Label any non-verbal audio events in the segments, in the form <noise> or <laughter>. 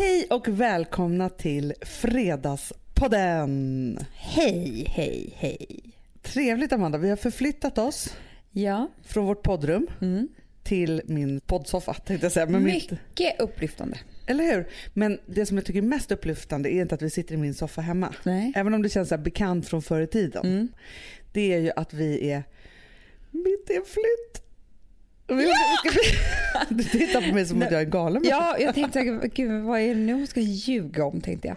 Hej och välkomna till Fredagspodden. Hej, hej, hej. Trevligt Amanda, vi har förflyttat oss Ja. från vårt poddrum Mm. till min poddsoffa tänkte jag säga. Men mitt, Mycket upplyftande. eller hur? Men det som jag tycker är mest upplyftande är inte att vi sitter i min soffa hemma. Nej. Även om det känns så bekant från förr i tiden. Mm. Det är ju att vi är mitt i en flytt. Vi- <laughs> Du tittar på mig som att jag är galen. Ja, jag tänkte säkert, gud vad är det nu hon ska ljuga om tänkte jag.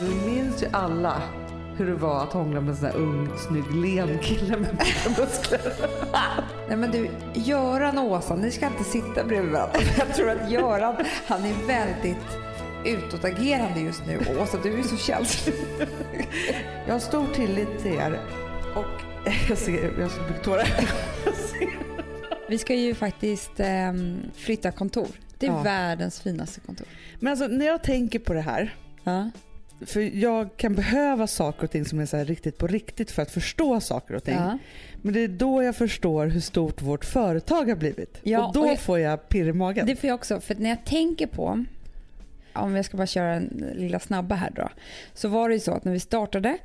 Vi minns ju alla hur det var att hångla med en sån här ung, snygg, len kille med muskler. <laughs> Nej men du, Göran och Åsa, ni ska inte sitta bredvid varandra. <laughs> Jag tror att Göran, han är väldigt utåtagerande just nu. Åsa, du är så känslig. Jag har stor tillit till er och jag ser, jag ser mycket tårar. Vi ska ju faktiskt ehm, flytta kontor. Det är Ja. världens finaste kontor. Men alltså när jag tänker på det här, Ja. för jag kan behöva saker och ting som är så riktigt på riktigt för att förstå saker och ting. Ja. Men det är då jag förstår hur stort vårt företag har blivit. Ja, och då och jag- får jag pirr i magen. Det får jag också, för när jag tänker på, om jag ska bara köra en lilla snabba här då, så var det ju så att när vi startade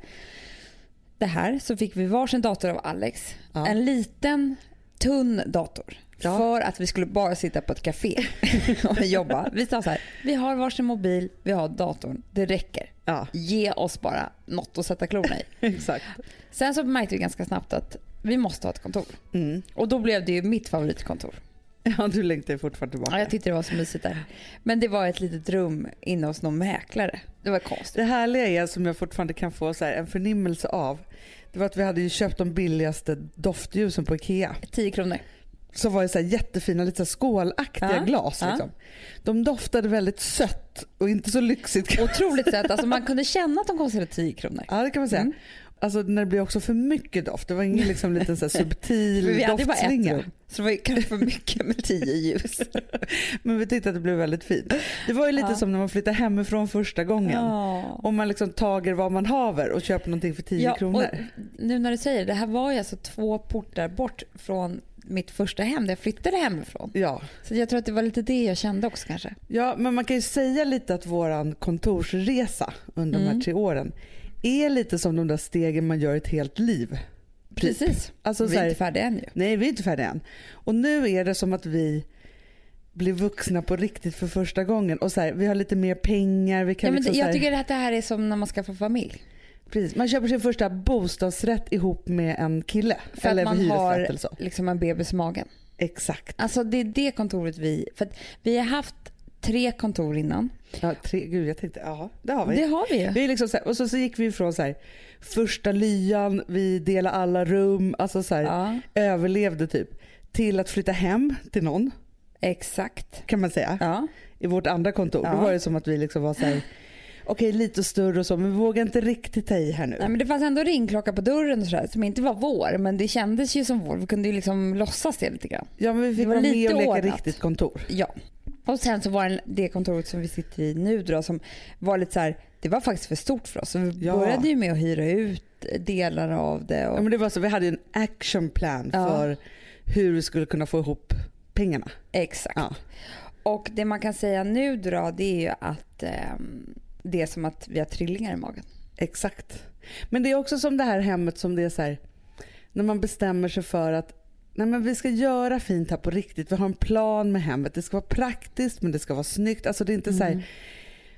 det här så fick vi varsin dator av Alex. Ja. En liten tunn dator. Ja. För att vi skulle bara sitta på ett café <laughs> och jobba. Vi sa så här, vi har varsin mobil, vi har datorn, det räcker. Ja, Ge oss bara något att sätta klorna i. <laughs> exakt. Sen så märkte vi ganska snabbt att vi måste ha ett kontor. Mm. Och då blev det ju mitt favoritkontor. <laughs> Ja, du längtar fortfarande tillbaka. Ja, jag tyckte det var så mysigt där. Men det var ett litet rum inne hos någon mäklare. Det var konstigt. Det härliga är, som jag fortfarande kan få så här, en förnimmelse av, det var att vi hade köpt de billigaste doftljusen på Ikea. 10 kronor. Som var i så jättefina, lite så skålaktiga Ja, glas. ja. Liksom. De doftade väldigt sött och inte så lyxigt. Otroligt sött. Alltså man kunde känna att de kostade 10 kronor. Ja det kan man säga. Mm. Alltså när det blir också för mycket doft. Det var ingen liksom liten så subtil vi hade ju bara ett doftslinga. rum. Så det var ju kanske för mycket med 10 ljus. <laughs> Men vi tyckte att det blev väldigt fint. Det var ju lite Ja. som när man flyttar hemifrån första gången. Ja. Om man liksom tager vad man haver och köper någonting för 10 Ja, kronor. och nu när du säger det, det här var ju alltså två portar bort från mitt första hem där jag flyttade hemifrån. Ja. Så jag tror att det var lite det jag kände också kanske. ja, men man kan ju säga lite att våran kontorsresa under de Mm. här tre åren är lite som de där stegen man gör ett helt liv. Typ. Precis. Alltså, vi så är här- inte färdiga än ju. Nej, vi är inte färdiga än. Och nu är det som att vi blir vuxna på riktigt för första gången. Och så här, vi har lite mer pengar. Vi kan Ja, men liksom jag här, tycker att det här är som när man skaffar familj. precis, man köper sin första bostadsrätt ihop med en kille. För eller att man har eller så. liksom en bebis i magen. Exakt. Alltså det är det kontoret vi... För vi har haft tre kontor innan. Ja, tre, gud, jag tänkte, ja det har vi. Det har vi är liksom så här, och så, så gick vi ifrån så här, första lyan, vi delade alla rum, alltså så här, Ja, överlevde typ. Till att flytta hem till någon exakt. kan man säga. Ja. i vårt andra kontor. Ja. Då var det som att vi liksom var så här, okej lite större och så men vi vågar inte riktigt ta i här nu. Nej, men det fanns ändå ringklocka på dörren och sådär, som inte var vår, men det kändes ju som vår. Vi kunde ju liksom låtsas det lite grann. ja men vi fick det var vara med och leka ordnat. riktigt kontor. Ja. Och sen så var det det kontoret som vi sitter i nu då, som var lite så här, det var faktiskt för stort för oss. Så vi Ja. började ju med att hyra ut delar av det. Och, Ja, men det var så, vi hade en action plan Ja. för hur vi skulle kunna få ihop pengarna. Exakt. Ja. Och det man kan säga nu då, det är ju att ehm, det är som att vi har trillingar i magen. Exakt. Men det är också som det här hemmet som det är så här, när man bestämmer sig för att nej men vi ska göra fint här på riktigt. Vi har en plan med hemmet. Det ska vara praktiskt men det ska vara snyggt. Alltså det är inte så Mm. här,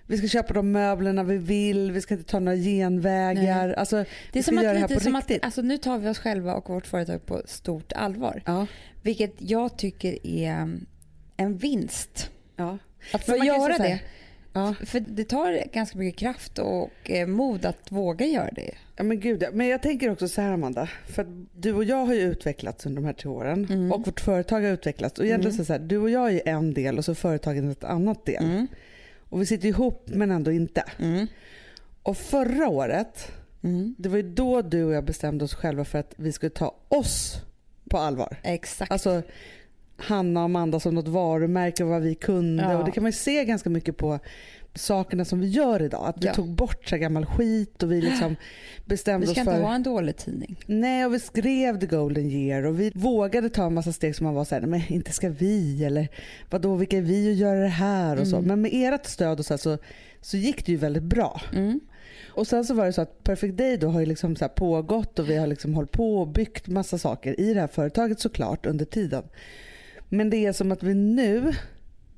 vi ska köpa de möblerna vi vill, vi ska inte ta några genvägar. Alltså, Det är som göra det att, lite som att alltså, nu tar vi oss själva och vårt företag på stort allvar. Ja, Vilket jag tycker är mm, en vinst. ja. Att få göra så det. Ja. För det tar ganska mycket kraft och eh, mod att våga göra det. ja men gud. Men jag tänker också så här Amanda. För du och jag har ju utvecklats under de här tre åren. Mm. Och vårt företag har utvecklats. Och egentligen det så här, du och jag är en del och så företaget ett annat del. Mm. Och vi sitter ihop men ändå inte. Mm. Och förra året, Mm. det var ju då du och jag bestämde oss själva för att vi skulle ta oss på allvar. Exakt. Alltså Hanna och Amanda som något varumärke och vad vi kunde. Ja. Och det kan man ju se ganska mycket på sakerna som vi gör idag. Att vi Ja. tog bort så gammal skit och vi liksom bestämde Vi ska oss inte för... ha en dålig tidning. Nej, och vi skrev the golden year och vi vågade ta en massa steg som man var såhär, men inte ska vi eller vadå, vilka är vi att göra det här och så. Mm. Men med ert stöd och så, här, så, så gick det ju väldigt bra. Mm. Och sen så var det så att Perfect Day då har ju liksom så pågått och vi har liksom hållit på och byggt massa saker i det här företaget såklart under tiden. Men det är som att vi nu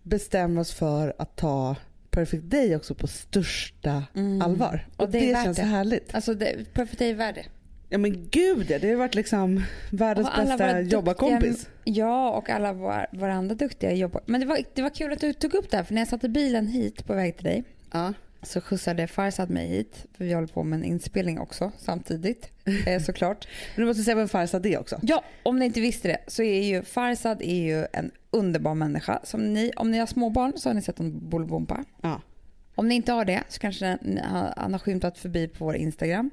bestämmer oss för att ta Perfect Day också på största Mm. allvar. Och, Och det det, känns det. härligt. Alltså det, Perfect Day är värd det. Ja men gud ja, det har varit liksom världens bästa jobbarkompis. Ja, och alla var, varandra duktiga jobbar. Men det var, det var kul att du tog upp det här, för när jag satte bilen hit på väg till dig Ja. Så skjutsade Farzad mig hit, för vi håller på med en inspelning också samtidigt, eh, <laughs> såklart. Men du måste säga vem Farzad är också. Ja, om ni inte visste det så är ju Farzad är ju en underbar människa. Som ni, om ni har småbarn så har ni sett en Bolibompa. Ja. Om ni inte har det så kanske han har skymtat förbi på vår Instagram.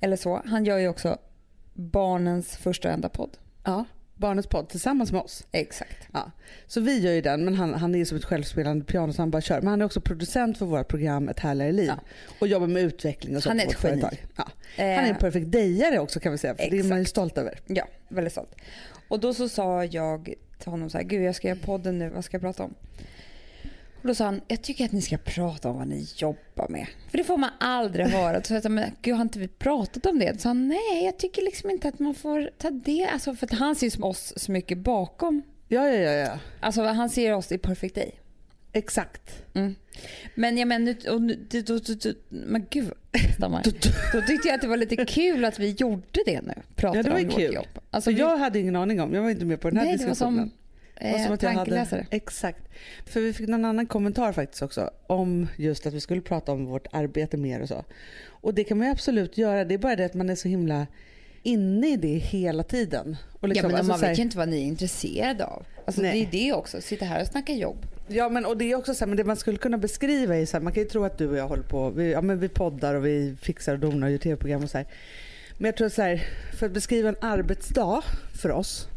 Eller så. Han gör ju också barnens första och enda podd. ja. Barnets podd tillsammans med oss. Exakt. Ja. Så vi gör ju den men han, han är som ett självspelande piano så han bara kör. Men han är också producent för vårt program Ett härligare liv. Ja. Och jobbar med utveckling och så Han är ett geni. Ja. Eh, Han är en perfekt dejare också kan vi säga. För det är man ju stolt över. Ja, väldigt stolt. Och då så sa jag till honom så här, gud jag ska göra podden nu, vad ska jag prata om? Och då sa han, jag tycker att ni ska prata om vad ni jobbar med. För det får man aldrig höra. Så jag sa, men gud har inte vi pratat om det? Så han, nej jag tycker liksom inte att man får ta det. Alltså för han ser ju oss så mycket bakom. Ja, ja, ja. ja. Alltså han ser oss i Perfect Day. Exakt. Mm. Men jag menar, och nu, då, då, då, men gud stammar. Då tyckte jag att det var lite kul att vi gjorde det nu. Pratade Ja, det var om ju vårt kul. jobb. Alltså, vi- jag hade ingen aning om, jag var inte med på den här nej, diskussionen. Eh, jag hade, tankeläsare. exakt. För vi fick någon annan kommentar faktiskt också om just att vi skulle prata om vårt arbete mer och så. Och det kan man ju absolut göra. Det är bara det att man är så himla inne i det hela tiden. Och liksom, ja, men alltså man så här- vet ju inte vad ni är intresserade av. Alltså, det är det också. Sitta här och snacka jobb. Ja men och det är också så här, men det man skulle kunna beskriva är så här, man kan ju tro att du och jag håller på, vi, ja men vi poddar och vi fixar och donar och gör tv-program och så här. Men jag tror så här, för att beskriva en arbetsdag för oss,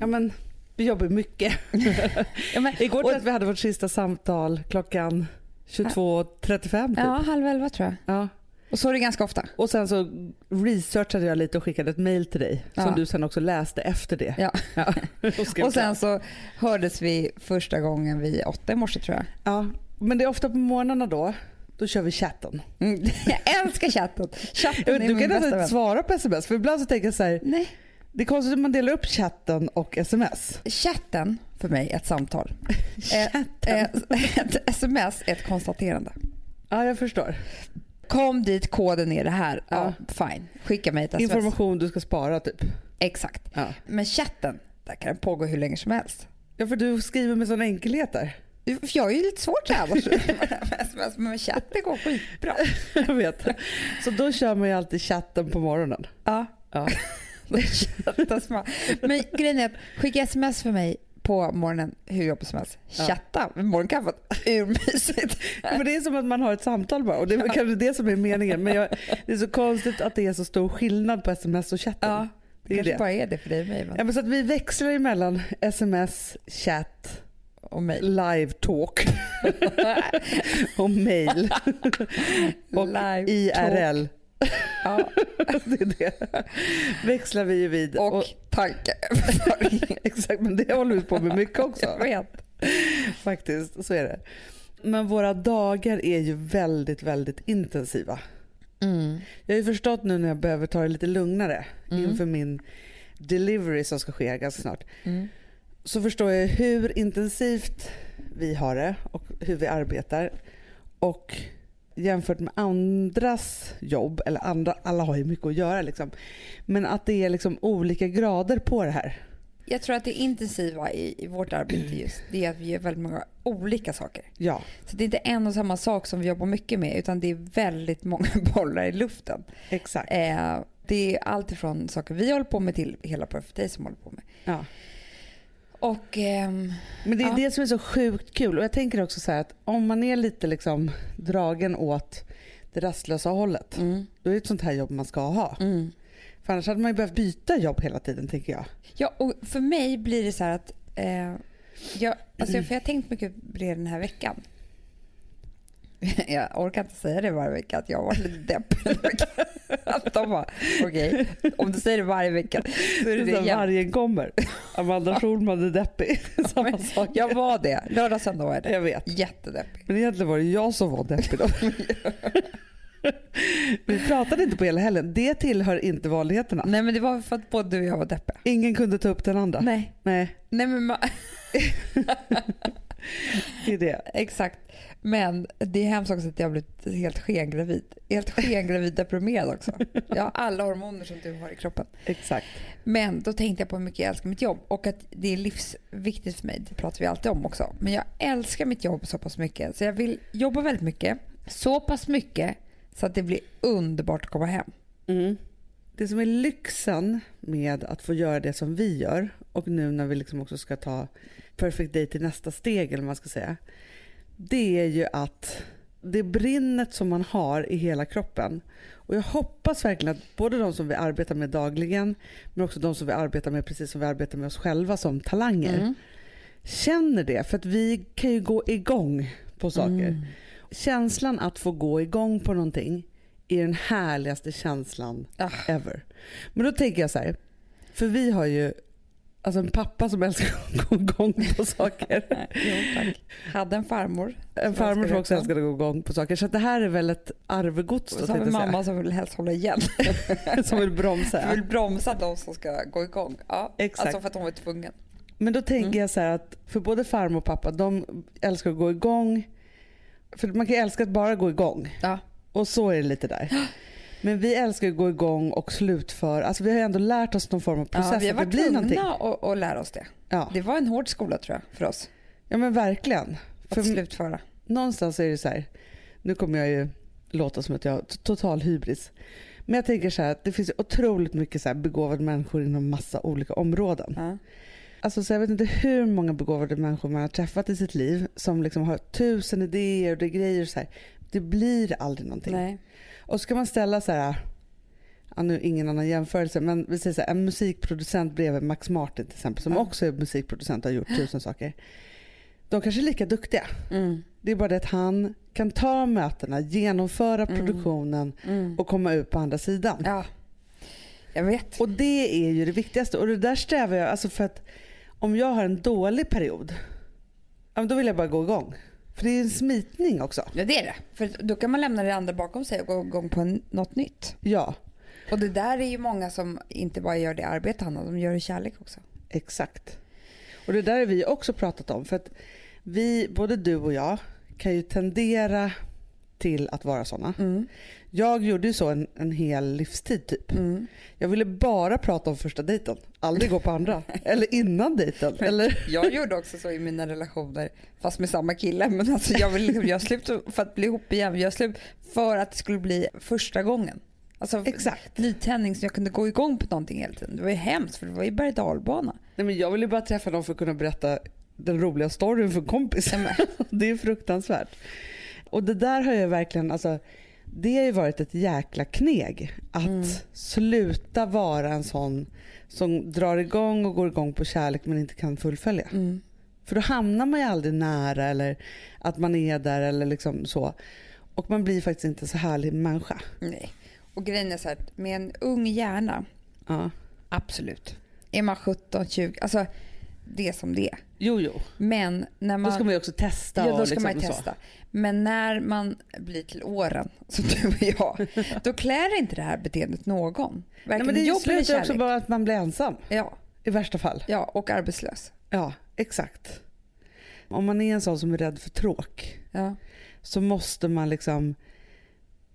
ja men vi jobbar mycket. <laughs> Ja, men, Igår tror jag att vi hade vårt sista samtal klockan 22.35 typ. ja, halv elva tror jag. Ja. Och så är det ganska ofta. Och sen så researchade jag lite och skickade ett mail till dig Ja. som du sen också läste efter det. Ja. <laughs> Ja. <laughs> Och, sen så hördes vi första gången vid åtta i morse tror jag. ja. Men det är ofta på morgnarna då, då kör vi chatten. Mm. Jag älskar chatten. Chatten du kan nästan inte svara på sms för ibland så tänker jag så här, Nej. Det är konstigt att man delar upp chatten och sms. Chatten för mig är ett samtal. <laughs> Chatten. Eh, eh, ett sms är ett konstaterande. Ja jag förstår. Kom dit, koden är det här. Ja, Ja. fine. Skicka mig ett sms. Information du ska spara typ. Exakt. Ja. Men chatten, där kan det pågå hur länge som helst. ja för du skriver med sån enkelhet där. Jag är ju lite svårt så här annars. men chatten går skitbra. <laughs> Jag vet. Så då kör man ju alltid chatten på morgonen. Ja. Ja. Men grejen är att skicka sms för mig på morgonen hur jobbigt som helst. Ja. Chatta med morgonkaffet, urmysigt. <laughs> För det är som att man har ett samtal bara och det är väl kanske det som är meningen. Men jag, det är så konstigt att det är så stor skillnad på sms och chatten. Ja, det kanske det. bara är det för dig och mig. Ja, Men, men så att vi växlar emellan sms, chatt, och mig. live talk <laughs> och mail och Live IRL. Ja, <laughs> Det är det. Växlar vi ju vid. och tankeöverföring. <laughs> exakt, men det håller vi på med mycket också. Jag vet. Faktiskt, så är det. Men våra dagar är ju väldigt, väldigt intensiva. Mm. Jag har ju förstått nu när jag behöver ta det lite lugnare Mm. inför min delivery som ska ske ganska snart. Mm. Så förstår jag hur intensivt vi har det och hur vi arbetar. Och jämfört med andras jobb, eller andra, alla har ju mycket att göra liksom. Men att det är liksom olika grader på det här. Jag tror att det intensiva i, i vårt arbete just det är att vi gör väldigt många olika saker. Ja, Så det är inte en och samma sak som vi jobbar mycket med utan det är väldigt många <laughs> bollar i luften. exakt. Eh, det är allt ifrån saker vi håller på med till hela Perfect Day som håller på med. Ja. Och ehm, Men det är Ja. det som är så sjukt kul. Och jag tänker också så att om man är lite liksom dragen åt det rastlösa hållet, mm, då är det ett sånt här jobb man ska ha. mm. För annars hade man ju behövt byta jobb hela tiden tänker jag. Ja, och för mig blir det så att Eh, jag, alltså, för jag har tänkt mycket på det den här veckan. <laughs> Jag orkar inte säga det varje vecka att jag har varit lite deppig. <laughs> Att de bara, okej, om du säger det varje vecka <laughs> så är det det jämt. vargen kommer. Amanda Schulman är deppig. Samma Men sak. Jag var det. Lördag, söndag var jag det. Jag vet. Jättedeppig. Men egentligen var det jag som var deppig då. Vi pratade inte på hela helgen. Det tillhör inte vanligheterna. Nej men det var för att både du och jag var deppiga. Ingen kunde ta upp den andra. Nej. Nej, Nej men <laughs> det är det. exakt. Men det är hemskt också att jag har blivit helt skengravid. Helt skengravid deprimerad också. Jag har alla hormoner som du har i kroppen. Exakt. Men då tänkte jag på hur mycket jag älskar mitt jobb och att det är livsviktigt för mig. Det pratar vi alltid om också. Men jag älskar mitt jobb så pass mycket så jag vill jobba väldigt mycket. Så pass mycket så att det blir underbart att komma hem. Mm. Det som är lyxen med att få göra det som vi gör och nu när vi liksom också ska ta Perfect Day till nästa steg eller vad man ska säga. Det är ju att det brinnet som man har i hela kroppen och jag hoppas verkligen att både de som vi arbetar med dagligen men också de som vi arbetar med precis som vi arbetar med oss själva som talanger Mm. känner det för att vi kan ju gå igång på saker. Mm. Känslan att få gå igång på någonting är den härligaste känslan Ah. ever. Men då tänker jag så här, för vi har ju alltså en pappa som älskar att gå igång på saker. <laughs> Jo, tack. Hade en farmor. En farmor som också älskar att gå igång på saker. Så det här är väl ett arvegods då, så har vi mamma som vill helst hålla igen. säga. <laughs> som vill bromsa. Hon <laughs> vill bromsa de som ska gå igång. Ja, Exakt. Alltså för att hon var tvungen. Men då tänker Mm. jag så här att för både farmor och pappa, de älskar att gå igång. För man kan ju älska att bara gå igång. Ja. Och så är det lite där. <gasps> <gasps> Men vi älskar att gå igång och slutföra. Alltså vi har ändå lärt oss någon form av process Ja, vi har varit tvungna att, att lära oss det. Ja. Det var en hård skola tror jag för oss. ja men verkligen. Att För slutföra. någonstans är det så här, nu kommer jag ju låta som att jag har total hybris. Men jag tänker så här att det finns otroligt mycket så här begåvade människor inom massa olika områden. Ja. Alltså så jag vet inte hur många begåvade människor man har träffat i sitt liv som liksom har tusen idéer och det grejer och så här. Det blir aldrig någonting. Nej. Och ska man ställa så här, ja, nu ingen annan jämförelse, men vi säger så här, en musikproducent bredvid Max Martin till exempel, som också är musikproducent och har gjort <gasps> tusen saker. De kanske är lika duktiga. Mm. Det är bara det att han kan ta mötena, genomföra Mm. produktionen Mm. och komma ut på andra sidan. Ja, jag vet. Och det är ju det viktigaste. Och det där strävar jag, alltså för att om jag har en dålig period, då vill jag bara gå igång. För det är en smitning också. Ja, det är det. För då kan man lämna det andra bakom sig och gå igång på en, något nytt. Ja, Och det där är ju många som inte bara gör det arbete Hanna, de gör det i kärlek också. exakt. Och det där har vi också pratat om. För att vi, både du och jag, kan ju tendera till att vara sådana. Mm. Jag gjorde ju så en, en hel livstid typ. Mm. Jag ville bara prata om första dejten, aldrig gå på andra. <laughs> Eller innan dejten. Eller? Jag gjorde också så i mina relationer, fast med samma kille. Men alltså jag liksom, göra slut för att bli ihop igen. Jag slut för att det skulle bli första gången. Alltså Exakt. nytändning så jag kunde gå igång på någonting hela tiden. Det var ju hemskt för det var ju berg dalbana. Nej, men jag ville bara träffa någon för att kunna berätta den roliga storyn för en kompis. <laughs> Det är fruktansvärt. Och det där har jag verkligen, alltså, det har ju varit ett jäkla kneg. Att Mm. sluta vara en sån som drar igång och går igång på kärlek men inte kan fullfölja. Mm. För då hamnar man ju aldrig nära eller att man är där eller liksom så. Och man blir faktiskt inte så härlig människa. Nej. Och grejen är så här, med en ung hjärna, Ja. absolut. Är man 17, 20, alltså det är som det är. Jo, jo. Men när man... Då ska man ju också testa. Ja, då ska liksom man testa. Men när man blir till åren, <laughs> som du och jag, <laughs> då klär inte det här beteendet någon. Nej, Varken men det slutar också bara att man blir ensam Ja, i värsta fall. ja, och arbetslös. Ja, exakt. Om man är en sån som är rädd för tråk Ja, så måste man liksom...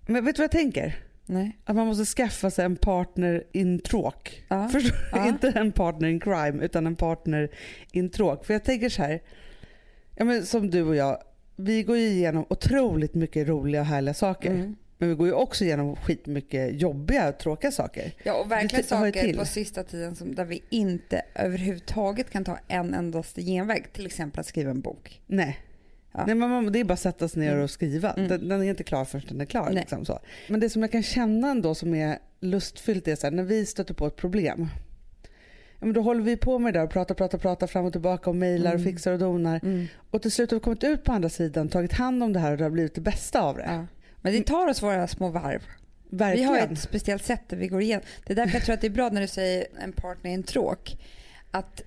Men vet du vad jag tänker? Nej. Att man måste skaffa sig en partner in tråk. Ja. Förstår du? Ja. Inte en partner in crime utan en partner in tråk. För jag tänker så här, ja, men som du och jag, vi går ju igenom otroligt mycket roliga och härliga saker. Mm. Men vi går ju också igenom skitmycket jobbiga och tråkiga saker. Ja, och verkligen Det saker på sista tiden som, där vi inte överhuvudtaget kan ta en endaste genväg. Till exempel att skriva en bok. Nej. Ja. Nej, men man, det är bara att sätta sig ner Mm. och skriva. Mm. Den, den är inte klar förrän den är klar. Liksom så. Men det som jag kan känna ändå som är lustfyllt är så här, när vi stöter på ett problem. ja, men då håller vi på med det där och pratar, pratar, pratar fram och tillbaka och mejlar och Mm. fixar och donar. Mm. Och till slut har vi kommit ut på andra sidan, tagit hand om det här och det har blivit det bästa av det. Ja. Men det tar oss våra små varv. Verkligen. Vi har ett speciellt sätt där vi går igenom. Det är därför jag tror att det är bra när du säger en partner i en tråk. Att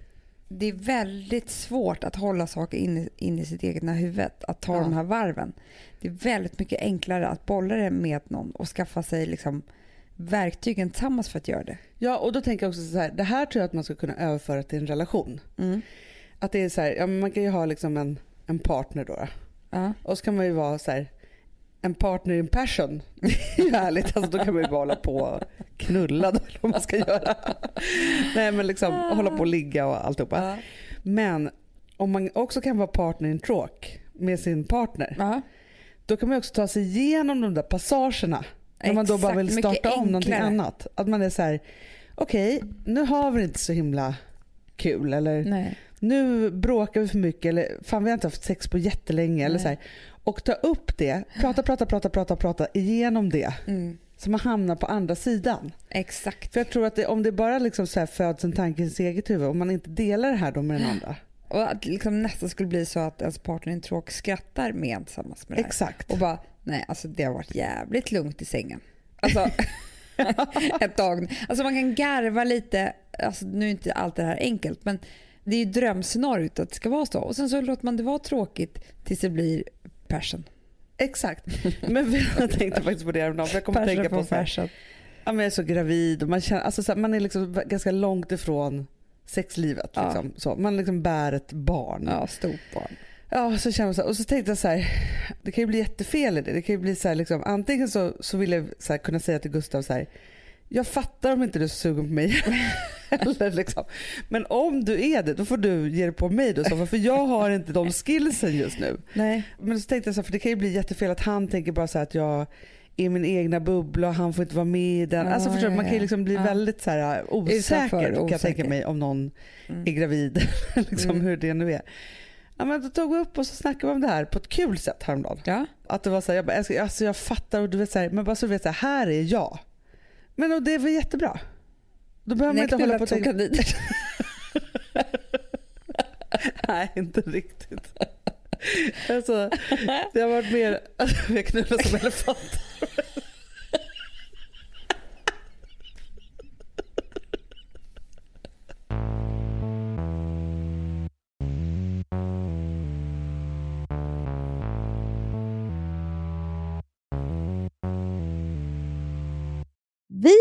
det är väldigt svårt att hålla saker inne in i sitt egna huvud. Att ta Ja. de här varven. Det är väldigt mycket enklare att bolla det med någon och skaffa sig liksom verktygen tillsammans för att göra det. Ja, och då tänker jag också så här, det här tror jag att man ska kunna överföra till en relation. Mm. Att det är så här, ja, man kan ju ha liksom en, en partner då. då. Ja. Och så kan man ju vara så här, en partner in passion. Det är ju härligt, alltså, då kan man ju bara hålla på och knulla då, eller vad man ska göra. Nej men liksom hålla på och ligga och alltihopa. Ja. Men om man också kan vara partner in talk med sin partner, Ja. då kan man också ta sig igenom de där passagerna. När man då bara vill mycket starta om någonting annat. Att man är så här, okej nu har vi inte så himla kul eller Nej. nu bråkar vi för mycket eller fan vi har inte haft sex på jättelänge. Eller Nej. så här. Och ta upp det, prata, prata, prata, prata, prata igenom det. Mm. Så man hamnar på andra sidan. Exakt. För jag tror att det, om det bara liksom så här föds en tanke i sitt eget huvud, om man inte delar det här då med den andra. Och att liksom nästan skulle bli så att ens partner en tråk skrattar med tillsammans med det här. Exakt. Och bara, nej alltså det har varit jävligt lugnt i sängen. Alltså <laughs> ett tag. Alltså man kan garva lite, alltså nu är inte allt det här enkelt men det är ju drömscenariot att det ska vara så. Och sen så låter man det vara tråkigt tills det blir passion. Exakt. Men jag tänkte faktiskt på det häromdagen. För jag kommer att Passion tänka på på så här, passion. ja, men jag är så gravid och man, känner, alltså så här, man är liksom ganska långt ifrån sexlivet. Ja. Liksom, så. Man liksom bär ett barn. Ja, stort barn. Ja, så känner man så här, och så tänkte jag så här, det kan ju bli jättefel i det. Det kan ju bli så här, liksom, antingen så, så vill jag så här, kunna säga till Gustav så här, jag fattar om inte du är sugen på mig. <laughs> Eller liksom. Men om du är det, då får du ge dig på mig då. För jag har inte de skillsen just nu. Nej. Men så tänkte jag så här, för det kan ju bli jättefel att han tänker bara så att jag i min egna bubbla och han får inte vara med i den. Ja, alltså förstår man kan ju liksom bli Ja. väldigt så här Utanför, osäker kan jag tänka mig om någon Mm. är gravid. <laughs> liksom Mm. hur det nu är. Ja, men då tog vi upp och så snackade vi om det här på ett kul sätt häromdagen. Ja. Att det var så här, jag, bara, alltså jag fattar och du vet så här, men bara så du vet så här, här är jag. Men och det är väl jättebra. Då behöver man inte hålla på och tänka, nej inte riktigt. <laughs> Alltså, det har varit mer, <laughs> vi har knullat som elefanter.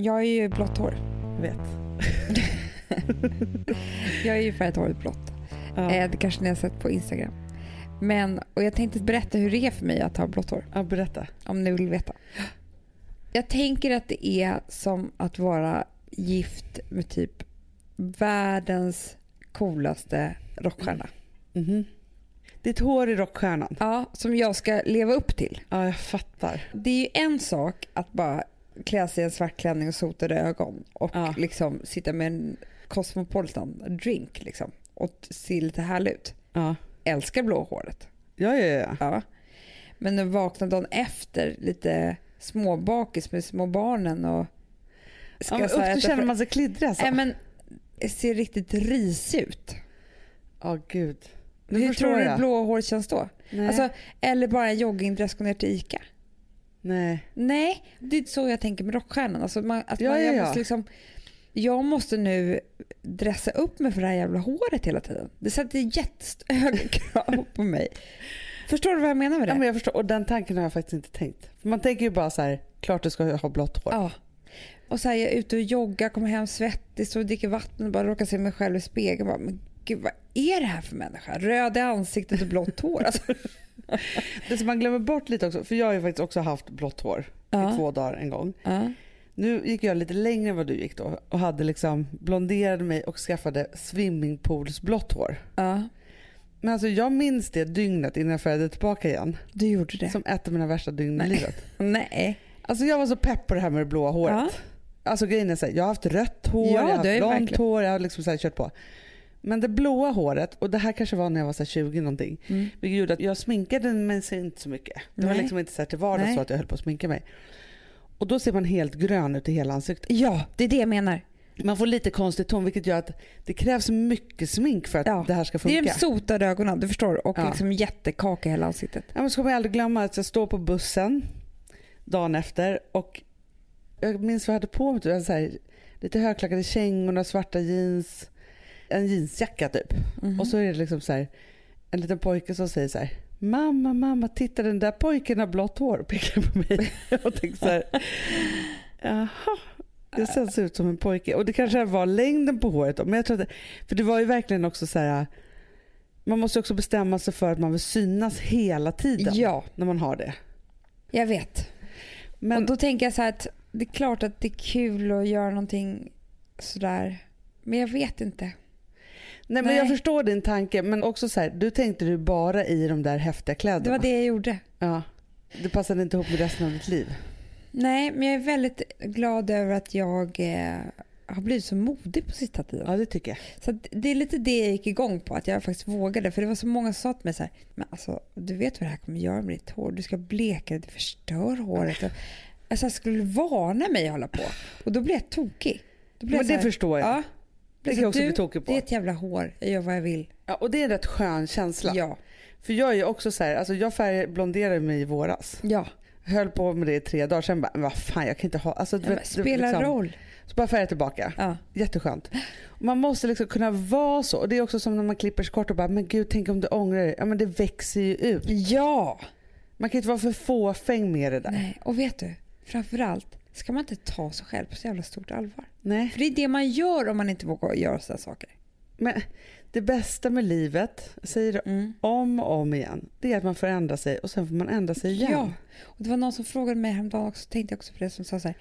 Jag är ju blått hår. Jag vet. <laughs> Jag är ju färgat håret blått. Ja. Eh, det kanske ni har sett på Instagram. Men, och jag tänkte berätta hur det är för mig att ha blått hår. ja, berätta. Om ni vill veta. Jag tänker att det är som att vara gift med typ världens coolaste rockstjärna. Mhm. Ditt hår i rockstjärnan. Ja, som jag ska leva upp till. Ja, jag fattar. Det är ju en sak att bara klä sig i en svart klänning och sotade ögon och Ja. liksom sitta med en Cosmopolitan drink liksom och se lite härlig ut. Ja, Älskar blå håret. ja, ja. ja. Ja. Men nu vakna dagen efter lite småbakis med små barnen och ska ja men, usch, då känner man sig kliddrig alltså. Nej men ser riktigt risig ut. Ja, gud. Nu Hur tror du jag. blå håret känns då? Nej. Alltså, eller bara en joggingdress gå ner till ICA. Nej. Nej, det är så jag tänker med rockstjärnan. Alltså man, att Ja, man, ja, jag, ja. Måste liksom, jag måste nu dressa upp mig för det här jävla håret hela tiden. Det sätter jättehöga <laughs> krav på mig. Förstår du vad jag menar med det? Ja, men jag förstår. Och den tanken har jag faktiskt inte tänkt. För man tänker ju bara så här, klart du ska ha blått hår. Ja. Och så här, jag är ute och joggar, kommer hem svettig, står och dricker vatten och bara råkar se mig själv i spegeln. Bara, men gud, vad är det här för människa? Röd i ansiktet och blått hår. Alltså, Det som man glömmer bort lite också, för jag har ju faktiskt också haft blått hår Ja. i två dagar en gång. ja. Nu gick jag lite längre än vad du gick då och hade liksom blonderade mig och skaffade swimmingpoolsblått hår. ja, Men alltså jag minns det dygnet innan jag färgade tillbaka igen. du gjorde det. Som ett av mina värsta dygn i livet. <laughs> Nej. Alltså jag var så pepp på det här med det blåa håret. Ja. Alltså grejen är så här, jag har haft rött hår, Ja, jag har haft blont verkligen- hår, jag har liksom så här kört på. Men det blåa håret, och det här kanske var när jag var så här 20 någonting, Mm. vilket gjorde att jag sminkade mig inte så mycket. Det var Nej. liksom inte så här till vardags Nej. så att jag höll på att sminka mig. Och då ser man helt grön ut i hela ansiktet. Ja, det är det jag menar. Man får lite konstig ton vilket gör att det krävs mycket smink för att Ja, det här ska Det är funka. de sotade ögonen, du förstår. Och Ja. liksom jättekaka i hela ansiktet. Ja, men så kommer jag aldrig glömma att jag står på bussen dagen efter och jag minns vad jag hade på mig. typ, så här, lite högklackade kängor, några svarta jeans, en jeansjacka typ. Mhm. Och så är det liksom så här, en liten pojke som säger så här, Mamma, mamma, titta den där pojken har blått hår och pekar på mig. <laughs> Och tänkte så här, jaha, jag ser ut som en pojke. Och det kanske var längden på håret. Men jag tror att, det- för det var ju verkligen också så här, man måste också bestämma sig för att man vill synas hela tiden Ja, när man har det. jag vet. Men och då tänker jag så här att det är klart att det är kul att göra någonting sådär. Men jag vet inte. Nej, men jag förstår din tanke men också så här, du tänkte du bara i de där häftiga kläderna. Det var det jag gjorde. Ja. Det passade inte ihop med resten av ditt liv. Nej, men jag är väldigt glad över att jag eh, har blivit så modig på sista tiden. Ja det tycker jag. Så det är lite det jag gick igång på, att jag faktiskt vågade. För det var så många som sa till mig så här, men alltså du vet vad det här kommer göra med ditt hår. Du ska bleka det, det förstör håret. Och, alltså jag skulle varna mig att hålla på. Och då blev jag tokig. Då blev Men jag så det här, förstår jag. Ja. Det kan jag också du, bli tokig på. Det är ett jävla hår, jag gör vad jag vill. Ja, och det är en rätt skön känsla. Ja. För jag är också så här, alltså jag färgblonderade mig i våras. Ja, Höll på med det i tre dagar, sen bara, vad fan jag kan inte ha, alltså, vet, spelar liksom, roll. Så bara färga tillbaka. Ja. Jätteskönt. Man måste liksom kunna vara så. Och det är också som när man klipper sig kort och bara, men gud tänk om du ångrar dig. Ja men det växer ju ut. ja. Man kan inte vara för fåfäng med det där. Nej. Nej, och vet du, framförallt ska man inte ta sig själv på så jävla stort allvar. Nej. För det är det man gör om man inte vågar göra sådana saker. Men det bästa med livet, säger det Mm. om och om igen, det är att man får ändra sig och sen får man ändra sig igen. Ja, och det var någon som frågade mig häromdagen också, tänkte jag också på det, som sa så här,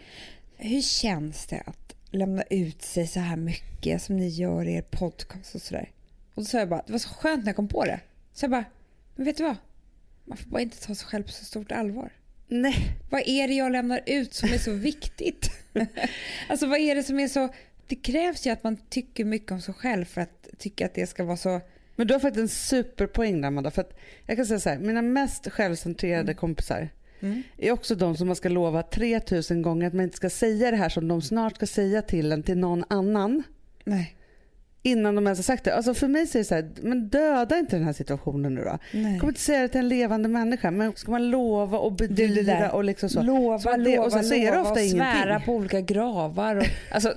hur känns det att lämna ut sig så här mycket som ni gör i er podcast och sådär? Och då sa jag bara, det var så skönt när jag kom på det. Så jag bara, men vet du vad? Man får bara inte ta sig själv på så stort allvar. Nej. Vad är det jag lämnar ut som är så <laughs> viktigt? <laughs> alltså vad är det som är så... Det krävs ju att man tycker mycket om sig själv för att tycka att det ska vara så... Men du har faktiskt en superpoäng där Amanda. För att jag kan säga så här, mina mest självcentrerade Mm. kompisar är också de som man ska lova 3000 gånger att man inte ska säga det här som de snart ska säga till en till någon annan. Nej. Innan de ens har sagt det. Alltså för mig så är det så här, men döda inte den här situationen nu då. Nej. Kommer inte säga det till en levande människa men ska man lova och bedyra och liksom så. Lova, så det, lova, och sen så är det lova ofta och svära ingenting. på olika gravar. Och, <laughs> alltså,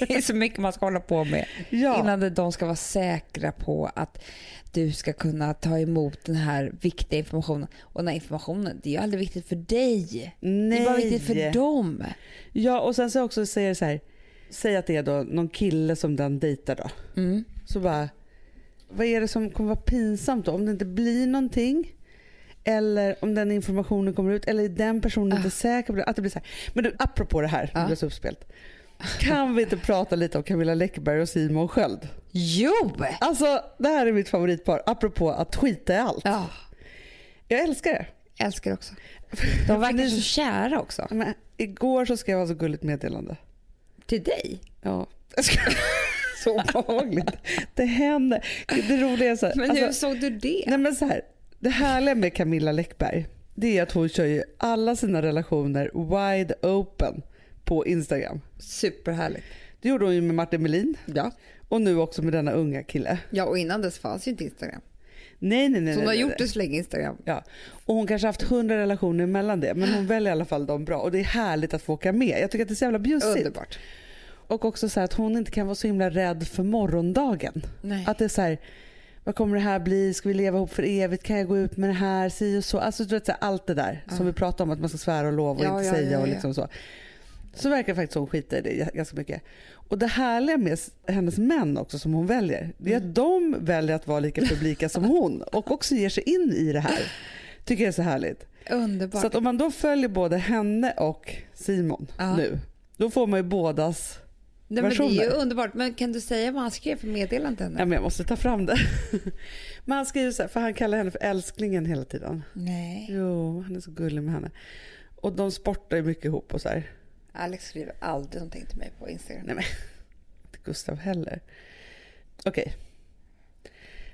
det är så mycket man ska hålla på med Ja. innan de ska vara säkra på att du ska kunna ta emot den här viktiga informationen. Och den här informationen, det är ju aldrig viktigt för dig. Nej. Det är bara viktigt för dem. Ja och sen så också säger det så här, säg att det är då någon kille som den dejtar då. Mm. Så bara, vad är det som kommer vara pinsamt då? Om det inte blir någonting? Eller om den informationen kommer ut? Eller är den personen inte säker på det? Att det blir så här. Men du, apropå det här, Ah. Ja. det så uppspelt. Kan vi inte prata lite om Camilla Läckberg och Simon Sköld? Jo! Alltså det här är mitt favoritpar, apropå att skita i allt. Ja, Jag älskar det. älskar också. <laughs> De verkar så kära också. Men, igår så skrev jag så gulligt meddelande. Till dig? Ja. <laughs> Så obehagligt. Det hände. Det roliga är så här, Men alltså- hur såg du det? Nej men så här, det härliga med Camilla Läckberg det är att hon kör ju alla sina relationer wide open på Instagram. Superhärligt. Det gjorde hon ju med Martin Melin Ja. och nu också med denna unga kille. ja, och innan dess fanns ju inte Instagram. Nej nej nej. Så hon har nej, gjort nej. det så länge Instagram. Ja. Och hon kanske haft hundra relationer mellan det men hon väljer i alla fall de bra och det är härligt att få åka med. Jag tycker att det är så jävla bjussigt. Underbart. Och också så att hon inte kan vara så himla rädd för morgondagen. Nej. Att det är så här, vad kommer det här bli? Ska vi leva ihop för evigt? Kan jag gå ut med det här? Si och så. Alltså du vet så här, allt det där som vi pratar om att man ska svära och lova och Ja, inte ja, säga ja, och liksom så. Så verkar faktiskt hon skita i det ganska mycket. Och det härliga med hennes män också som hon väljer, det är Mm. att de väljer att vara lika <laughs> publika som hon och också ger sig in i det här. Tycker jag är så härligt. Underbart. Så att om man då följer både henne och Simon Ja. nu, då får man ju bådas Nej, men det är ju versioner. underbart. Men kan du säga vad han skrev för meddelande till henne? Ja, men jag måste ta fram det. <laughs> Men han skriver så här, för han kallar henne för älsklingen hela tiden. Nej. Jo, han är så gullig med henne. Och de sportar ju mycket ihop och så här. Alex skriver aldrig någonting till mig på Instagram. Nej men, <laughs> inte Gustav heller. Okej.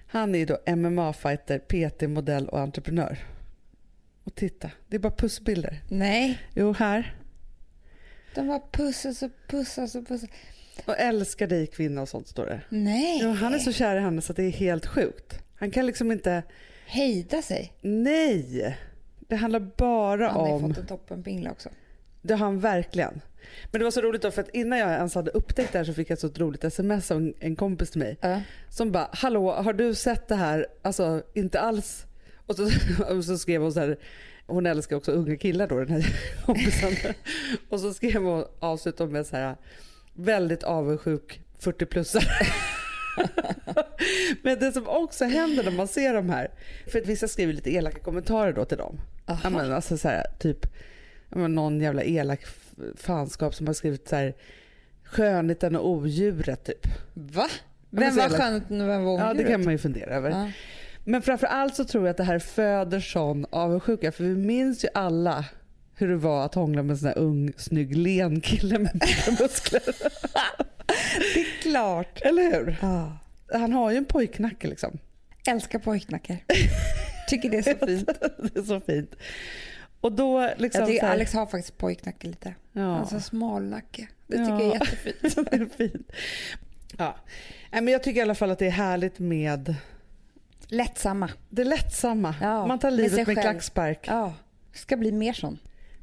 Han är ju då MMA-fighter, PT, modell och entreprenör. Och titta, det är bara pussbilder. Nej. Jo, här. De var pussas och pussas och pussas. Och älskar dig kvinna och sånt står det. Nej. Jo, han är så kär i henne så det är helt sjukt. Han kan liksom inte, Hejda sig. nej. Det handlar bara Han har ju om... fått en toppenpingla också. Det har han verkligen. Men det var så roligt då för att innan jag ens hade upptäckt det här så fick jag ett så roligt sms av en, kompis till mig. Ja. Som bara, hallå har du sett det här? Alltså inte alls Och så, <laughs> och så skrev hon så här, hon älskar också unga killar då den här <laughs> kompisen. <laughs> Och så skrev hon avslutat med så här, väldigt avundsjuk 40-plussare. Men det som också händer när man ser de här, för att vissa skriver lite elaka kommentarer då till dem. Men alltså så här, typ någon jävla elak fanskap som har skrivit så här skönheten och odjuret typ. Va? Vem var skönheten och vem var Ja det odjuret? kan man ju fundera över. Ja. Men framför allt så tror jag att det här föder sån avundsjuka för vi minns ju alla hur det var att hångla med en sån här ung snygg len kille med <laughs> muskler. Det är klart. Eller hur? Ja. Han har ju en pojknacke liksom. Älskar pojknackar. <laughs> Tycker det är så fint. det är så fint. Och då liksom... Jag tycker här- Alex har faktiskt pojknacke lite. Ja. Alltså smalnacke. Det tycker Ja. jag är jättefint. <laughs> det är fint. Ja. Nej, men jag tycker i alla fall att det är härligt med Lättsamma. det lättsamma. Ja, Man tar med livet med, själv. klackspark. Ja, ska bli mer sån.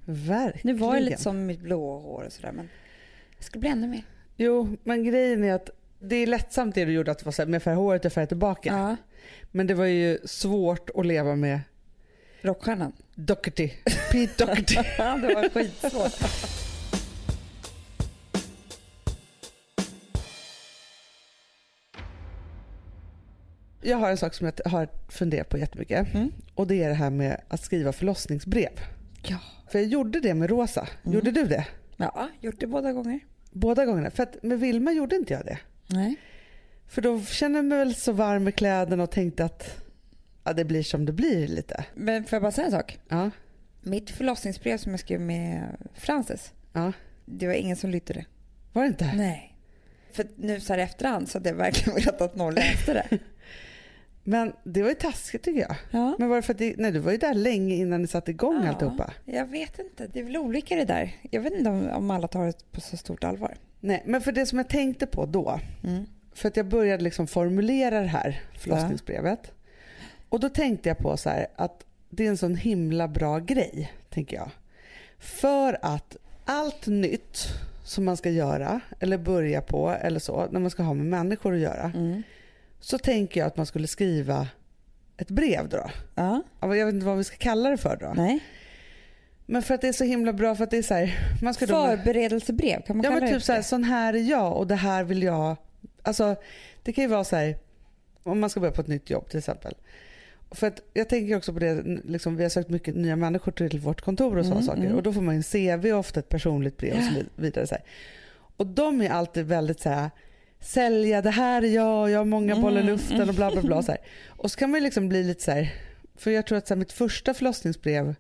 Verkligen. Nu var det lite som med mitt blåa hår och sådär men det ska bli ännu mer. Jo, men grejen är att det är lättsamt det du gjorde att det var så här, med färg håret och färg tillbaka. Ja. Men det var ju svårt att leva med Rockstjärnan. Doherty. <laughs> Pete Doherty. Det var skitsvårt. Jag har en sak som jag har funderat på jättemycket. Mm. Och det är det här med att skriva förlossningsbrev. Ja. För jag gjorde det med Rosa. Mm. Gjorde du det? ja, gjort det båda gånger. Båda gångerna. För att med Vilma gjorde inte jag det. Nej. För då kände jag mig väl så varm i kläderna och tänkte att ja, det blir som det blir lite. Men får jag bara säga en sak? Ja, Mitt förlossningsbrev som jag skrev med Frances, ja. det var ingen som lytte det. Var det inte? Nej. För nu så här efterhand så hade jag verkligen <laughs> velat att någon läste det. <laughs> Men det var ju taskigt tycker jag. Ja. Men var för att det, nej, du var ju där länge innan ni satte igång Ja. alltihopa. Jag vet inte, det är väl olika det där. Jag vet inte om, om alla tar det på så stort allvar. Nej, men för det som jag tänkte på då, Mm. för att jag började liksom formulera det här förlossningsbrevet. Och då tänkte jag på så här att det är en sån himla bra grej, tänker jag. För att allt nytt som man ska göra eller börja på eller så, när man ska ha med människor att göra, Mm. så tänker jag att man skulle skriva ett brev då. Ja, Ja, Jag vet inte vad vi ska kalla det för då. nej. Men för att det är så himla bra för att det är så här, man ska. Förberedelsebrev, kan man Ja kalla men det typ så här, sån här är jag och det här vill jag. Alltså det kan ju vara så här, om man ska börja på ett nytt jobb till exempel. För att jag tänker också på det, liksom, vi har sökt mycket nya människor till vårt kontor och sådana Mm, saker. mm. Och då får man en CV ofta ett personligt brev och så vidare. Så här. Och de är alltid väldigt så här, sälja det här är jag, jag har många bollar i Mm, luften och bla bla bla. Så här. <laughs> Och så kan man ju liksom bli lite så här, för jag tror att så här, mitt första förlossningsbrev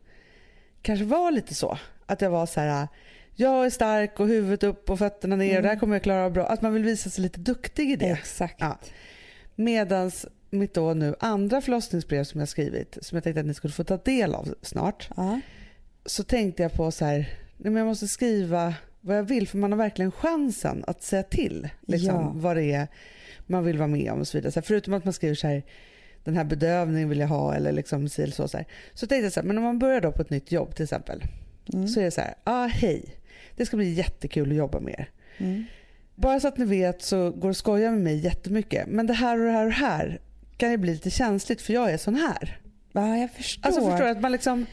kanske var lite så. Att jag var så här, jag är stark och huvudet upp och fötterna ner och det här kommer jag klara av bra. Att man vill visa sig lite duktig i det. Exakt. Ja. Medans mitt då nu andra förlossningsbrev som jag skrivit, som jag tänkte att ni skulle få ta del av snart, Ja. så tänkte jag på så här, men jag måste skriva vad jag vill för man har verkligen chansen att säga till liksom, Ja. vad det är man vill vara med om och så vidare. Så här, förutom att man skriver så här, den här bedövningen vill jag ha eller liksom si eller så. Så, här. så tänkte jag så här, men om man börjar då på ett nytt jobb till exempel, Mm. så är det så här, ah, hej, det ska bli jättekul att jobba med er. Mm. Bara så att ni vet så går det att skoja med mig jättemycket. Men det här och det här och det här kan ju bli lite känsligt för jag är sån här. Ja, jag förstår. Alltså förstår du att man liksom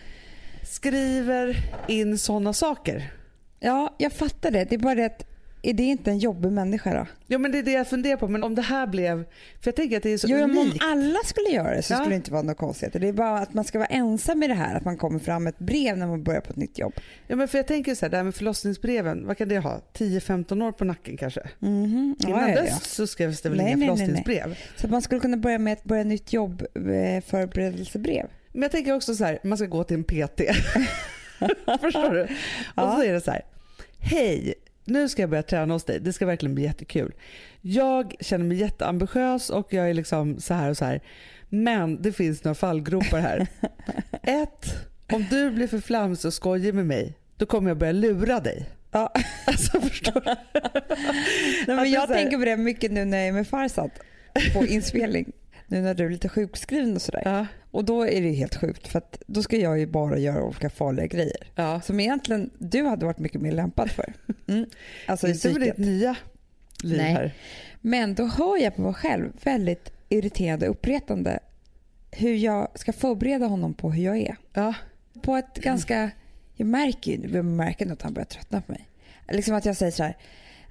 skriver in såna saker. Ja, jag fattar det. Det är bara det att är det inte en jobbig människa då? Ja men det är det jag funderar på. Men om det här blev, för jag tänker att det är så Jo, men om unikt. alla skulle göra det så Ja. skulle det inte vara något konstigt. Det är bara att man ska vara ensam i det här, att man kommer fram med ett brev när man börjar på ett nytt jobb. Ja men för jag tänker så här, det här med förlossningsbreven, vad kan det ha? 10-15 år på nacken kanske? Mhm. Ja, Innan ja, ja. dess så skrevs det väl Nej, inga nej, nej, nej. förlossningsbrev. Så att man skulle kunna börja med ett börja nytt jobb eh, förberedelsebrev. Men jag tänker också så här, man ska gå till en PT. <laughs> Förstår du? Och så är det så här, hej, nu ska jag börja träna hos dig. Det ska verkligen bli jättekul. Jag känner mig jätteambitiös och jag är liksom så här och så här. Men det finns några fallgropar här. <laughs> Ett, om du blir för flamsig och skojig med mig, då kommer jag börja lura dig. Ja. <laughs> Alltså förstår du? Nej, men jag tänker på det mycket nu när jag är med Farsad på inspelning. Nu när du är lite sjukskriven och sådär. Ja, Och då är det helt sjukt för att då ska jag ju bara göra olika farliga grejer. ja. Som egentligen du hade varit mycket mer lämpad för. <laughs> Mm. Alltså i psyket. nya liv Nej. här. Men då hör jag på mig själv väldigt irriterande och uppretande hur jag ska förbereda honom på hur jag är. Ja. På ett ganska... Jag märker ju nu, jag märker att han börjar tröttna på mig. Liksom att jag säger så här,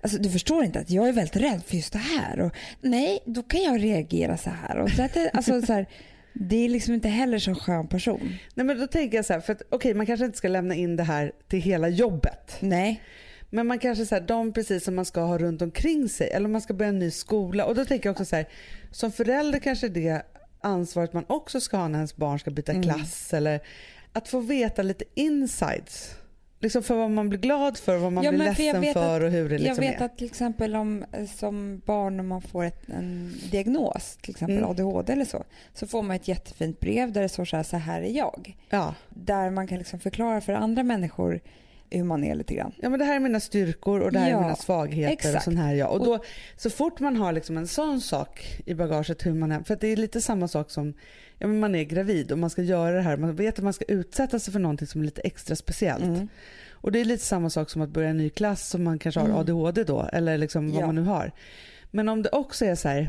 alltså, du förstår inte att jag är väldigt rädd för just det här. Och, nej, då kan jag reagera så här. Och så att det, alltså, så här det är liksom inte heller så skön person. Nej men då tänker jag så här, för att okej man kanske inte ska lämna in det här till hela jobbet. Nej. Men man kanske så här, de precis som man ska ha runt omkring sig eller man ska börja en ny skola. Och då tänker jag också så här, som förälder kanske det ansvaret man också ska ha när ens barn ska byta Mm. klass eller att få veta lite insides. Liksom för vad man blir glad för, vad man Ja, blir för jag ledsen vet för och hur det Jag liksom vet är. att till exempel om eh, som barn när man får ett, en diagnos, till exempel Mm. ADHD eller så, så får man ett jättefint brev där det står så här, så här är jag. Ja. Där man kan liksom förklara för andra människor hur man är lite grann. ja men det här är mina styrkor och det här Ja, är mina svagheter och exakt. sån här är jag. Och då, så fort man har liksom en sån sak i bagaget, hur man är, för att det är lite samma sak som ja, men man är gravid och man ska göra det här, man vet att man ska utsätta sig för någonting som är lite extra speciellt. Mm. Och det är lite samma sak som att börja en ny klass som man kanske har Mm. ADHD då eller liksom vad Ja. man nu har. Men om det också är så här,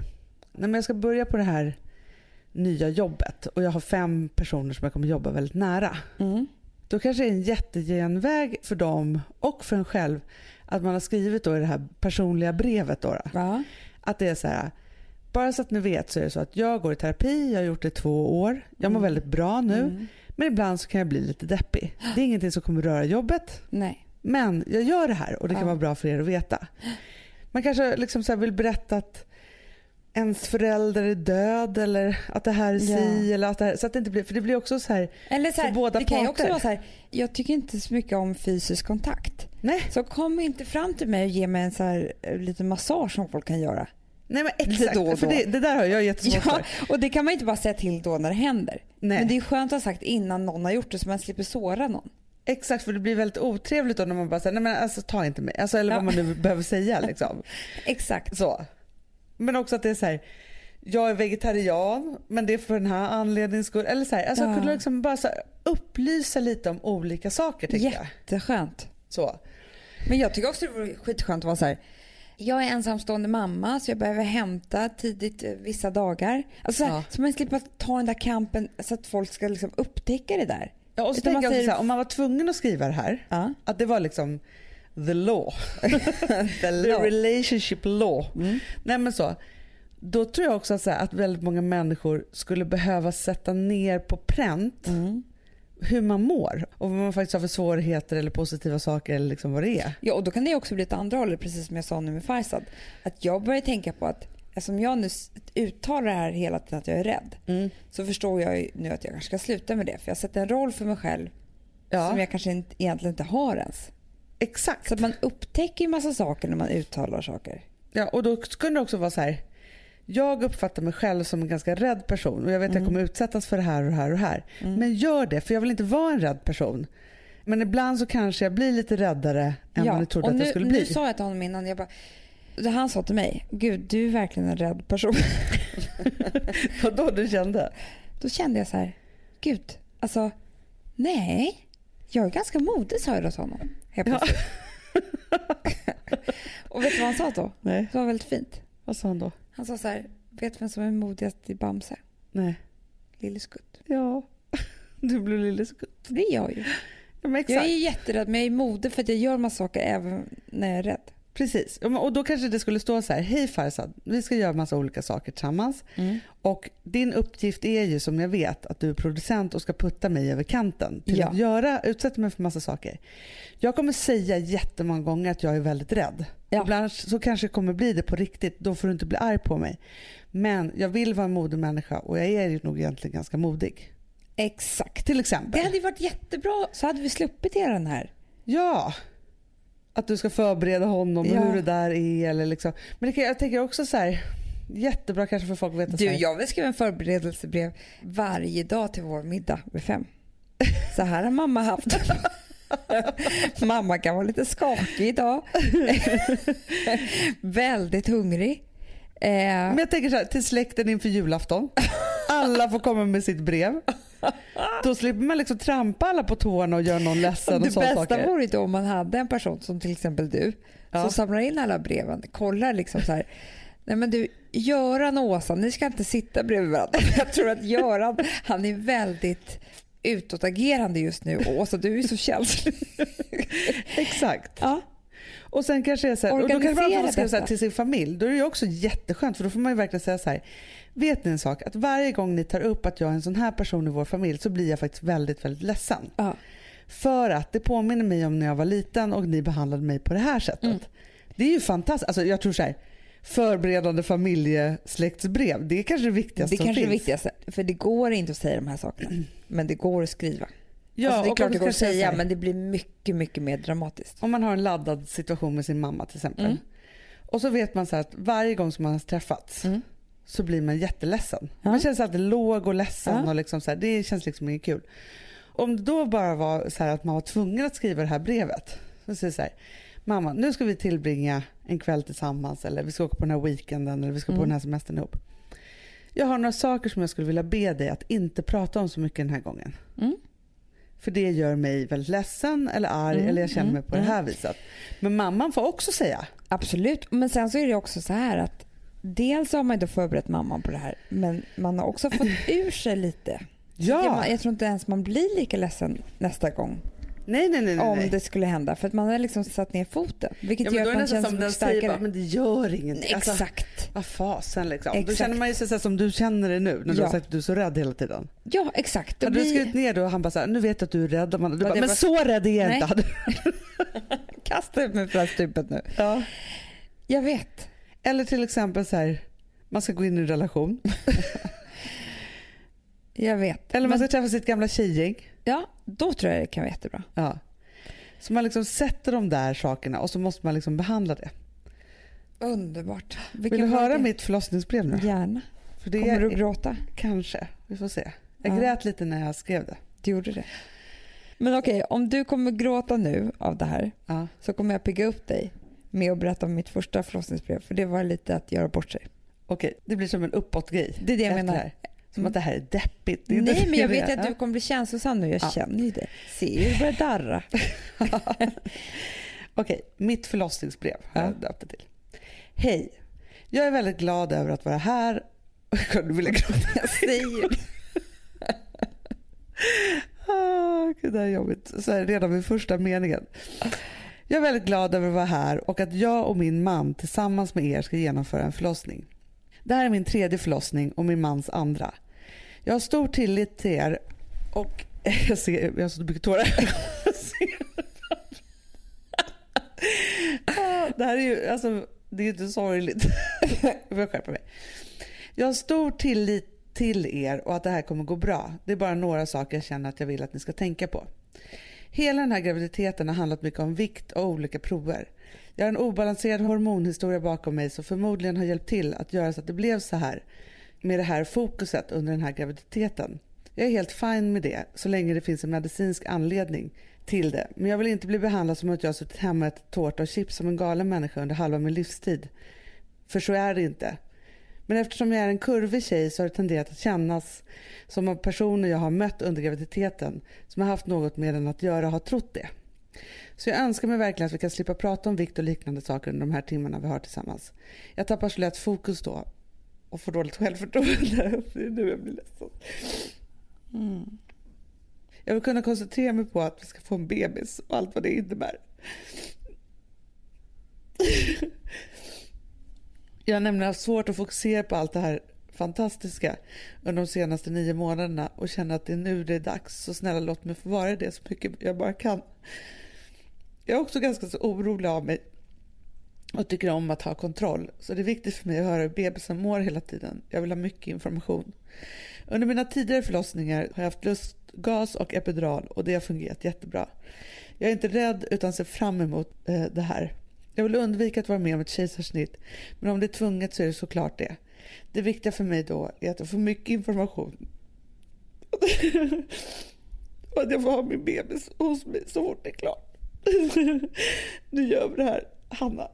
nej men jag ska börja på det här nya jobbet och jag har fem personer som jag kommer jobba väldigt nära. Mm. Då kanske det är en jättegenväg för dem och för en själv att man har skrivit då i det här personliga brevet då, då Ja. att det är så här bara så att ni vet så är det så att jag går i terapi, jag har gjort det i två år, jag mår Mm. väldigt bra nu Mm. men ibland så kan jag bli lite deppig. Det är ingenting som kommer röra jobbet Nej. men jag gör det här och det kan Ja. vara bra för er att veta. Man kanske liksom så vill berätta att ens förälder är död eller att det här är si Ja. eller att det här, så att det inte blir, för det blir också så här, Eller så här, För båda det kan ju också vara så här, jag tycker inte så mycket om fysisk kontakt. nej, Så kom inte fram till mig och ge mig en så här, eh, liten massage som folk kan göra. nej men exakt, då och för då. det, det där har jag jättesvårt Ja, för. och det kan man inte bara säga till då när det händer. Nej. Men det är skönt att ha sagt innan någon har gjort det så man slipper såra någon. Exakt, för det blir väldigt otrevligt då när man bara säger nej men alltså ta inte mig, alltså, eller Ja. vad man nu behöver säga <laughs> liksom. Exakt. Så. Men också att det är så här, jag är vegetarian men det är för den här anledningen skull. Eller så här, alltså Ja. kunna liksom bara så här, upplysa lite om olika saker tycker jag. Jätteskönt. Så. Men jag tycker också det vore skitskönt att vara så här. Jag är ensamstående mamma så jag behöver hämta tidigt eh, vissa dagar. Alltså så, här, Ja. så man slipper ta den där kampen så att folk ska liksom upptäcka det där. Ja, och så Utan man säger- så här, om man var tvungen att skriva det här, Ja. att det var liksom the law. The <laughs> The law. relationship law. Mm. Nej men så. Då tror jag också att, så här, att väldigt många människor skulle behöva sätta ner på pränt Mm. hur man mår och vad man faktiskt har för svårigheter eller positiva saker eller liksom vad det är. Ja, och då kan det också bli ett andra hållet, precis som jag sa nu med Farsad. Att jag börjar tänka på att eftersom jag nu uttalar det här hela tiden att jag är rädd Mm. så förstår jag nu att jag kanske ska sluta med det. För jag sätter en roll för mig själv Ja, som jag kanske inte, egentligen inte har ens. Exakt. Så att man upptäcker ju massa saker när man uttalar saker. Ja, och då skulle det också vara så här. Jag uppfattar mig själv som en ganska rädd person och jag vet att jag kommer utsättas för det här och det här och det här. Men gör det, för jag vill inte vara en rädd person. Men ibland så kanske jag blir lite räddare än vad ni trodde att nu, jag skulle nu bli. sa jag till honom innan, jag bara, han sa till mig, gud du är verkligen en rädd person. <laughs> Vad då du kände? Då kände jag så här, gud, alltså nej, jag är ganska modig sa jag då till honom. Helt Ja. <laughs> och vet du vad han sa då? Nej, Det var väldigt fint. vad sa han då? Han sa så här, vet du vem som är modigast i Bamse? Nej. Lille Skutt. Ja, <laughs> du blev lille skutt. Det är jag ju. Ja. Jag är jätterädd men jag är modig för att jag gör massa saker även när jag är rädd. Precis, och då kanske det skulle stå så här, hej Farzad, vi ska göra massa olika saker tillsammans. Och din uppgift är ju som jag vet att du är producent och ska putta mig över kanten till Ja. att göra, utsätta mig för massa saker. Jag kommer säga jättemånga gånger att jag är väldigt rädd. Ja. Ibland så kanske det kommer bli det på riktigt, då får du inte bli arg på mig. Men jag vill vara en modig människa och jag är ju nog egentligen ganska modig. Exakt. Till Det exempel. hade ju varit jättebra så hade vi sluppit göra den här. Ja. Att du ska förbereda honom och Ja. hur det där är. Eller liksom. Men kan, jag tänker också så här, jättebra kanske för folk att veta så Du, här. jag vill skriva en förberedelsebrev varje dag till vår middag vid fem. Så här har mamma haft. <laughs> mamma kan vara lite skakig idag. <laughs> Väldigt hungrig. Eh, Men jag tänker så här, till släkten inför julafton. Alla får komma med sitt brev. Då slipper man liksom trampa alla på tårna och göra någon ledsen det och sådana bästa saker. vore ju om man hade en person som till exempel du Ja. som samlar in alla breven, kollar liksom så här. Nej men du, Göran och Åsa, ni ska inte sitta bredvid varandra. <laughs> Jag tror att Göran, han är väldigt utåtagerande just nu. Åsa, du är så känslig. <laughs> Exakt. Ja. Och sen kanske det är så här, och då kanske man får skriva så här till sin familj. Då är det ju också jätteskönt för då får man ju verkligen säga så här. Vet ni en sak? Att varje gång ni tar upp att jag är en sån här person i vår familj så blir jag faktiskt väldigt, väldigt ledsen. Ja. För att det påminner mig om när jag var liten och ni behandlade mig på det här sättet. Mm. Det är ju fantastiskt. Alltså jag tror så här, förberedande familjesläktsbrev, det är kanske det viktigaste Det är kanske det viktigaste. För det går inte att säga de här sakerna. <clears throat> Men det går att skriva. Ja, alltså det är klart det går att säga säga men det blir mycket, mycket mer dramatiskt. Om man har en laddad situation med sin mamma till exempel. Mm. Och så vet man så här att varje gång som man har träffats Mm. Så blir man jätteledsen. Ja. Man känns alltid låg och ledsen Ja. och liksom så här, det känns liksom inget kul. Om det då bara var så att man var tvungen att skriva det här brevet. Så säger så här, mamma nu ska vi tillbringa en kväll tillsammans eller vi ska åka på den här weekenden eller vi ska på Mm. den här semestern ihop. Jag har några saker som jag skulle vilja be dig att inte prata om så mycket den här gången. Mm. För det gör mig väldigt ledsen eller arg Mm, eller jag känner mm, mig på det här viset. Men mamman får också säga. Absolut. Men sen så är det också så här att dels har man inte förberett mamman på det här men man har också fått <laughs> ur sig lite. Ja. Jag, tror inte ens man blir lika ledsen nästa gång Nej, nej, nej. om nej. det skulle hända för att man har liksom satt ner foten. Vilket ja, gör då att man känns som mycket den säger starkare. bara, men det gör ingenting. Alltså, Exakt. vad fasen liksom. Då Exakt. känner man ju sig som du känner dig nu när du Ja. har sagt att du är så rädd hela tiden. Ja, exakt. Hade du blir- skrivit ner det och han bara så här, nu vet jag att du är rädd. Man, du bara, men var- så rädd är jag inte. <laughs> Kasta ut mig från stupet nu. Ja. Jag vet. Eller till exempel så här, man ska gå in i en relation. <laughs> Jag vet. Eller man Men, ska träffa sitt gamla tjejgäng. ja, då tror jag det kan vara jättebra. Ja. Så man liksom sätter de där sakerna och så måste man liksom behandla det. Underbart. Vill du höra mitt förlossningsbrev nu? Gärna. För det Kommer är, du gråta? Kanske, vi får se. Jag Ja. grät lite när jag skrev det. Du gjorde det. Men okej, om du kommer gråta nu av det här Ja. så kommer jag pigga upp dig med att berätta om mitt första förlossningsbrev. För det var lite att göra bort sig. Okej, det blir som en uppåtgrej. Det är det jag menar. här. Som att det här är deppigt. Är Nej, men jag vet att du kommer bli känslosam nu. Jag Ja. känner ju det. Ser hur det börjar darra. <laughs> Okej, mitt förlossningsbrev har Ja. jag döpt det till. Hej, jag är väldigt glad över att vara här. Nu <laughs> vill jag gråta. Jag säger det. <laughs> Ah, det här är jobbigt. Så här, redan vid första meningen. Jag är väldigt glad över att vara här och att jag och min man tillsammans med er ska genomföra en förlossning. Det här är min tredje förlossning och min mans andra. Jag har stor tillit till er och <laughs> jag ser, jag har så mycket tårar. <laughs> Ah, det här är ju, alltså, det är ju inte sorgligt. <laughs> Jag får skärpa mig. Jag har stor tillit till er och att det här kommer gå bra. Det är bara några saker jag känner att jag vill att ni ska tänka på. Hela den här graviditeten har handlat mycket om vikt och olika prover. Jag har en obalanserad hormonhistoria bakom mig som förmodligen har hjälpt till att göra så att det blev så här med det här fokuset under den här graviditeten. Jag är helt fine med det så länge det finns en medicinsk anledning till det. Men jag vill inte bli behandlad som att jag har suttit hemma och ätit tårta och chips som en galen människa under halva min livstid. För så är det inte. Men eftersom jag är en kurvig tjej så har det tenderat att kännas som att personer jag har mött under graviditeten som har haft något med den att göra har trott det. Så jag önskar mig verkligen att vi kan slippa prata om vikt och liknande saker under de här timmarna vi har tillsammans. Jag tappar så lätt fokus då och får dåligt självförtroende. <laughs> Det är nu jag blir ledsen. Jag vill kunna koncentrera mig på att vi ska få en bebis och allt vad det innebär. <laughs> Jag har nämligen haft svårt att fokusera på allt det här fantastiska under de senaste nio månaderna och känner att det är nu det är dags. Så snälla låt mig få vara det så mycket jag bara kan. Jag är också ganska så orolig av mig och tycker om att ha kontroll. Så det är viktigt för mig att höra hur bebisen mår hela tiden. Jag vill ha mycket information. Under mina tidigare förlossningar har jag haft lustgas och epidural och det har fungerat jättebra. Jag är inte rädd utan ser fram emot eh, det här. Jag vill undvika att vara med om ett kejsarsnitt men om det är tvunget så är det såklart det. Det viktiga för mig då är att jag får mycket information. <laughs> och att jag får ha min bebis hos mig så fort det är klart. <laughs> nu gör vi det här, Hanna.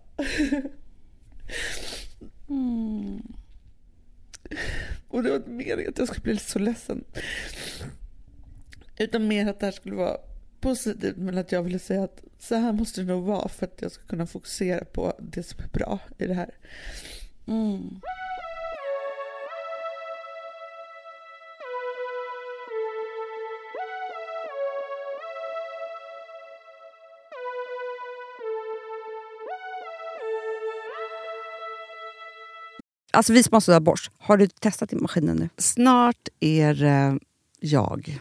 Och det var inte meningen att jag skulle bli så ledsen. Utan mer att det här skulle vara positivt men att jag ville säga att så här måste det nog vara för att jag ska kunna fokusera på det som är bra i det här. Mm. Alltså vi sponsrar av Bosch. Har du testat i maskinen nu? Snart är det jag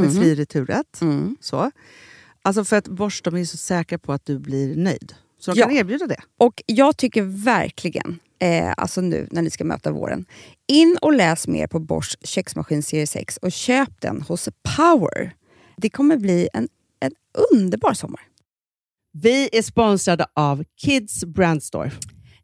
med fri returrätt. Mm. Så. Alltså för att Bosch de är så säkra på att du blir nöjd. Så de Ja. kan erbjuda det. Och jag tycker verkligen, eh, alltså nu när ni ska möta våren, in och läs mer på Bosch köksmaskin serie 6 och köp den hos Power. Det kommer bli en, en underbar sommar. Vi är sponsrade av Kids Brand Store.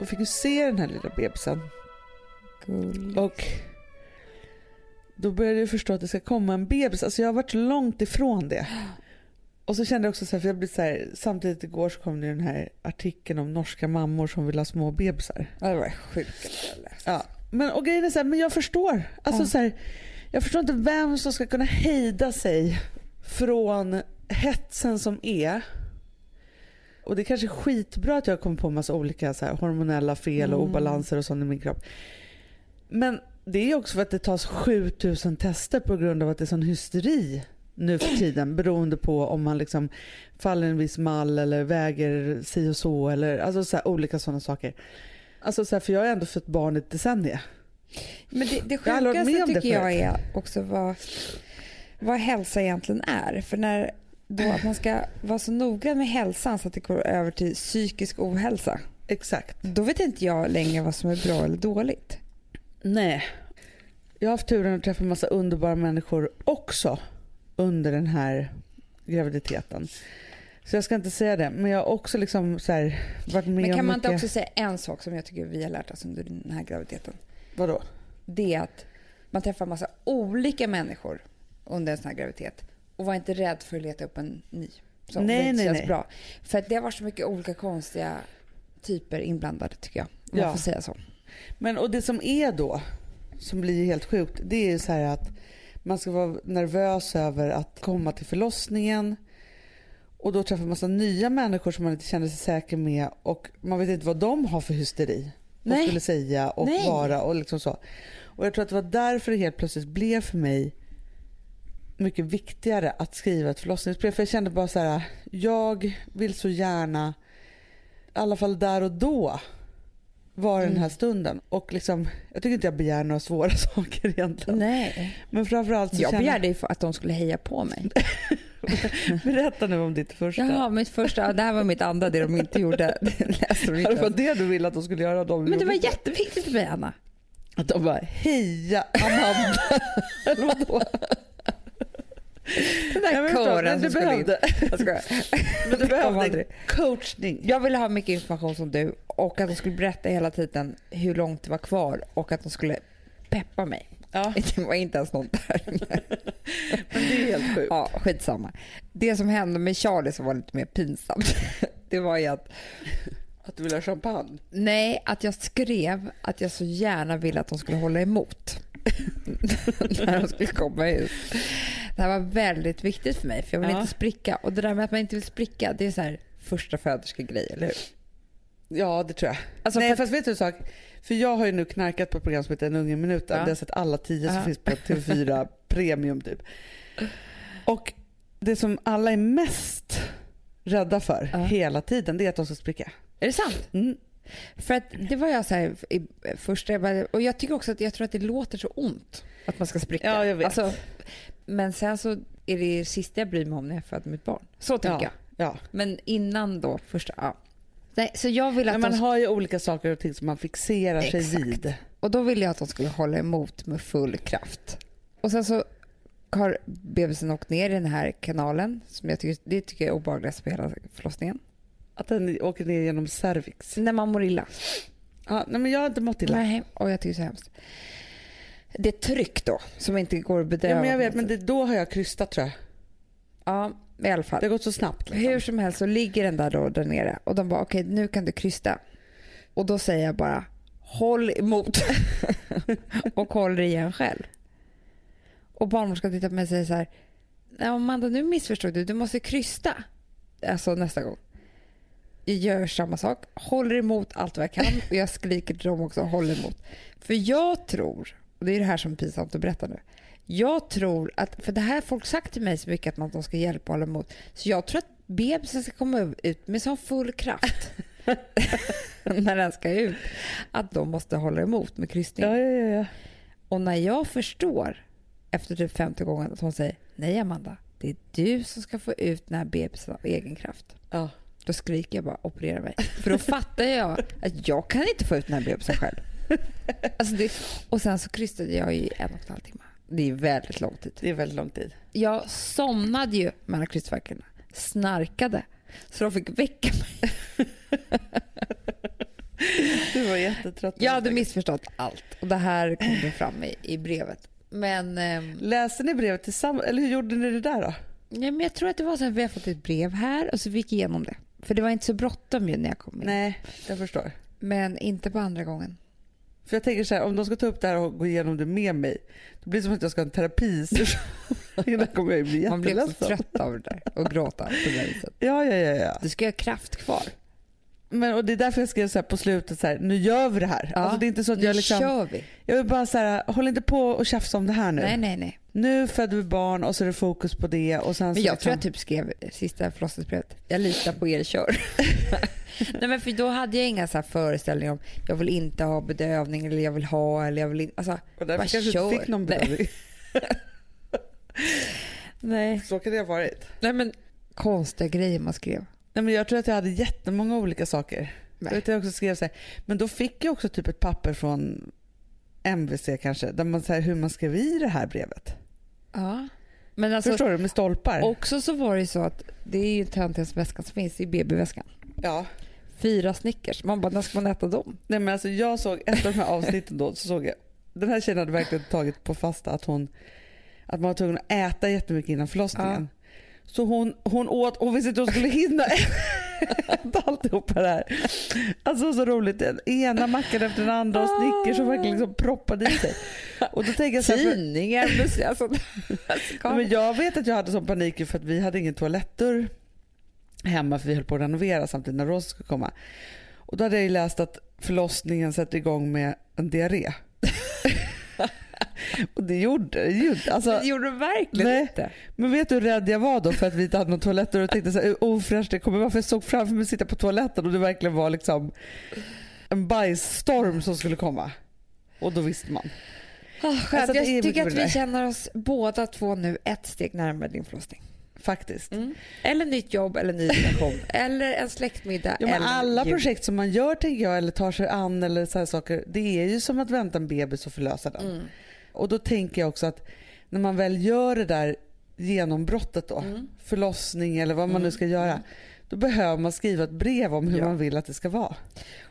och fick ju se den här lilla bebisen. Och då började jag förstå att det ska komma en bebis. Alltså jag har varit långt ifrån det. Och så kände jag också så här, för jag blev så här, samtidigt igår så kom det den här artikeln om norska mammor som vill ha små bebisar. Ja, det var läst. Ja, men och grejen är så här, men jag förstår. Alltså Ja. så här, jag förstår inte vem som ska kunna hejda sig från hetsen som är. Och det är kanske skitbra att jag kommer på massa olika så här, hormonella fel och Mm. obalanser och sånt i min kropp. Men det är också för att det tas 7000 tester på grund av att det är sån hysteri nu för tiden beroende på om man liksom faller en viss mall eller väger si och så eller alltså så här, olika sådana saker. Alltså så här, för jag har ändå fött barn i ett decennium. Men det, det Jag sjukaste det tycker jag är också vad, vad hälsa egentligen är. För när då att man ska vara så noggrann med hälsan så att det går över till psykisk ohälsa. Exakt. Då vet inte jag längre vad som är bra eller dåligt. Nej. Jag har haft turen att träffa en massa underbara människor också under den här graviditeten. Så jag ska inte säga det, men jag har också liksom så här varit med Men kan om man inte också säga en sak som jag tycker vi har lärt oss under den här graviditeten? Vadå? Det är att man träffar massa olika människor under en sån här graviditet och var inte rädd för att leta upp en ny. Som Nej, inte nej, känns nej. bra. För att det har varit så mycket olika konstiga typer inblandade tycker jag. Om Ja. man får säga så. Men och det som är då, som blir helt sjukt, det är ju så här att man ska vara nervös över att komma till förlossningen och då träffa massa nya människor som man inte känner sig säker med och man vet inte vad de har för hysteri och Nej. skulle säga och Nej. vara och liksom så. Och jag tror att det var därför det helt plötsligt blev för mig mycket viktigare att skriva ett förlossningsbrev. För jag kände bara så här, jag vill så gärna, i alla fall där och då, vara den Mm. här stunden. Och liksom, jag tycker inte jag begär några svåra <laughs> saker egentligen. Nej. Men framförallt så Jag känner begärde ju att de skulle heja på mig. <laughs> Berätta nu om ditt första. Jaha, mitt första, det här var mitt andra, det de inte gjorde. <laughs> Det var det du ville att de skulle göra. De Men det var jätteviktigt för mig, Anna. Att de bara, heja Amanda. Den där men du som skulle in. behövde, Jag skojar. <laughs> men du behövde coachning. Jag ville ha mycket information som du och att de skulle berätta hela tiden hur långt det var kvar och att de skulle peppa mig. Ja, <laughs> Det var inte ens något där. <laughs> men det är helt sjukt. Ja, skitsamma. Det som hände med Charlie som var lite mer pinsamt, det var ju att Att du vill ha champagne. Nej, att jag skrev att jag så gärna ville att de skulle hålla emot <laughs> när de skulle komma ut. Det här var väldigt viktigt för mig för jag vill Ja. inte spricka. Och det där med att man inte vill spricka, det är så här första föderska-grej, eller hur? Ja, det tror jag. Alltså, Nej, för- fast vet du en sak? För jag har ju nu knarkat på ett program som heter En unge minuten. Ja. Det har jag sett alla tio som Ja. finns på TV4 <laughs> Premium typ. Och det som alla är mest rädda för hela tiden, det är att de ska spricka. Är det sant? Mm. För att det var jag så här i första, jag bara, och jag tycker också att jag tror att det låter så ont att man ska spricka. Ja, jag vet. Alltså, men sen så är det det sista jag bryr mig om när jag föder mitt barn. Så tycker Ja. jag. Ja. Men innan då, första, ja. Nej, så jag vill att Men man de har ju olika saker och ting som man fixerar sig Exakt. vid. Och då ville jag att de skulle hålla emot med full kraft. Och sen så har bebisen åkt ner i den här kanalen, som jag tycker, det tycker jag är obehagligast på hela förlossningen. Att den åker ner genom cervix. När man mår illa. Ja, nej men jag har inte mått illa. Nej, och jag tycker så hemskt. Det är tryck då, som inte går att bedöma. Ja, men jag vet, men det, då har jag krystat tror jag. Ja, i alla fall. Det har gått så snabbt. Liksom. Hur som helst så ligger den där då där nere och de bara okej nu kan du krysta. Och då säger jag bara håll emot <laughs> och håller igen själv. Och barnmorskan tittar på mig och säger så här. "Nej, Amanda, nu missförstod du. Du måste krysta. Alltså nästa gång. Jag gör samma sak. Håller emot allt vad jag kan. Och jag skriker till dem också. Håller emot. För jag tror, och det är det här som är pinsamt att berätta nu. Jag tror att, för det här har folk sagt till mig så mycket att man de ska hjälpa och hålla emot. Så jag tror att bebisen ska komma ut med sån full kraft <laughs> när den ska ut. Att de måste hålla emot med kryssning. Ja, ja, ja. Och när jag förstår efter typ 50 gånger att hon säger nej Amanda, det är du som ska få ut den här bebisen av egen kraft. ja. Då skriker jag bara operera mig. För då fattar jag att jag kan inte få ut den här bebisen själv. Alltså det, och sen så krystade jag i en och en halv timme. Det är väldigt lång tid. Det är väldigt lång tid. Jag somnade ju mellan krystvärkarna. Snarkade. Så de fick väcka mig. Du var jättetrött. Jag hade missförstått allt. Och det här kom det fram i, i brevet. Men, ehm, Läste ni brevet tillsammans? Eller hur gjorde ni det där då? ja, men jag tror att det var så här, vi har fått ett brev här och så vi gick igenom det. För det var inte så bråttom ju när jag kom in. Nej, jag förstår. Men inte på andra gången. För jag tänker så här, om de ska ta upp det här och gå igenom det med mig, då blir det som att jag ska ha en terapisession. <laughs> Innan kommer jag bli Man blir också jätteledsen. trött av det där och gråta på det viset. Ja, ja, ja, ja. Du ska ha kraft kvar. Men, och det är därför jag skrev så på slutet, så här, nu gör vi det här. Alltså, det är inte så att jag liksom, kör vi. jag vill bara så här, håll inte på och tjafsa om det här nu. Nej, nej, nej. Nu föder vi barn och så är det fokus på det. Och sen Men jag liksom, tror jag typ skrev sista förlossningsbrevet. Jag litar på er, kör. <laughs> Nej men för då hade jag inga så här föreställningar om jag vill inte ha bedövning eller jag vill ha eller jag vill inte. Alltså, och därför kanske du inte fick någon bedövning. <laughs> Nej. Så kan det ha varit. Nej men konstiga grejer man skrev. Nej, men jag tror att jag hade jättemånga olika saker. Jag, Nej. jag också skrev så här, men då fick jag också typ ett papper från MVC kanske, där man säger hur man skrev i det här brevet. Ja. Men alltså, Förstår du? Med stolpar. också så var det ju så att det är ju töntigaste väskan som finns, i BB-väskan. ja. Fyra Snickers. Man bara, när ska man äta dem? Nej, men alltså, jag såg ett av de här avsnitten då, så såg jag, den här tjejen hade verkligen tagit på fasta att hon att man var tvungen att äta jättemycket innan förlossningen. Så hon, hon åt, hon visste inte hur hon skulle hinna äta alltihopa det här. Alltså så roligt, den ena mackan efter den andra och Snickers som verkligen liksom proppade i sig. Och då tänker jag så här, Tidningar, museer, alltså, Nej, men jag vet att jag hade sån panik för att vi hade ingen toalettdörr hemma för vi höll på att renovera samtidigt när Rosa skulle komma. Och då hade jag läst att förlossningen sätter igång med en diarré. <laughs> och det gjorde det ju. Alltså, Det gjorde de verkligen Nej. inte. men vet du hur rädd jag var då för att vi inte hade någon toalettdörr och tänkte så här, ofräscht det kommer vara för jag såg framför mig sitta på toaletten och det verkligen var liksom en bajsstorm som skulle komma. Och då visste man. Oh, skönt. Alltså, jag tycker mycket att vi känner oss båda två nu ett steg närmare din förlossning. Faktiskt. Eller nytt jobb eller ny relation. <laughs> eller en släktmiddag. Ja, men eller alla jul. projekt som man gör tänker jag, eller tar sig an eller så här saker, det är ju som att vänta en bebis och förlösa den. Mm. Och då tänker jag också att när man väl gör det där genombrottet då, Mm. förlossning eller vad man nu ska göra, då behöver man skriva ett brev om hur Ja. man vill att det ska vara.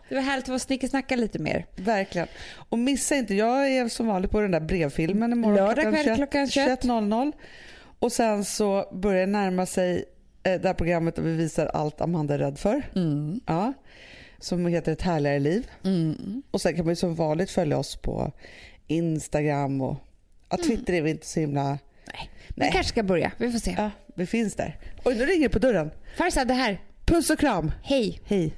Det var härligt att få snickesnacka lite mer. Verkligen. Och missa inte, jag är som vanligt på den där brevfilmen imorgon Lördag kväll klockan 21. 21.00. Och sen så börjar det närma sig eh, det här programmet där vi visar allt Amanda är rädd för. Mm. Ja, som heter Ett härligare liv. Mm. Och sen kan man ju som vanligt följa oss på Instagram och ja, Twitter är vi inte så himla... Nej. Vi Nej. kanske ska börja. Vi får se. Ja, vi finns där. Oj, nu ringer det på dörren. Farsa, det här. Puss och kram. Hej. Hej.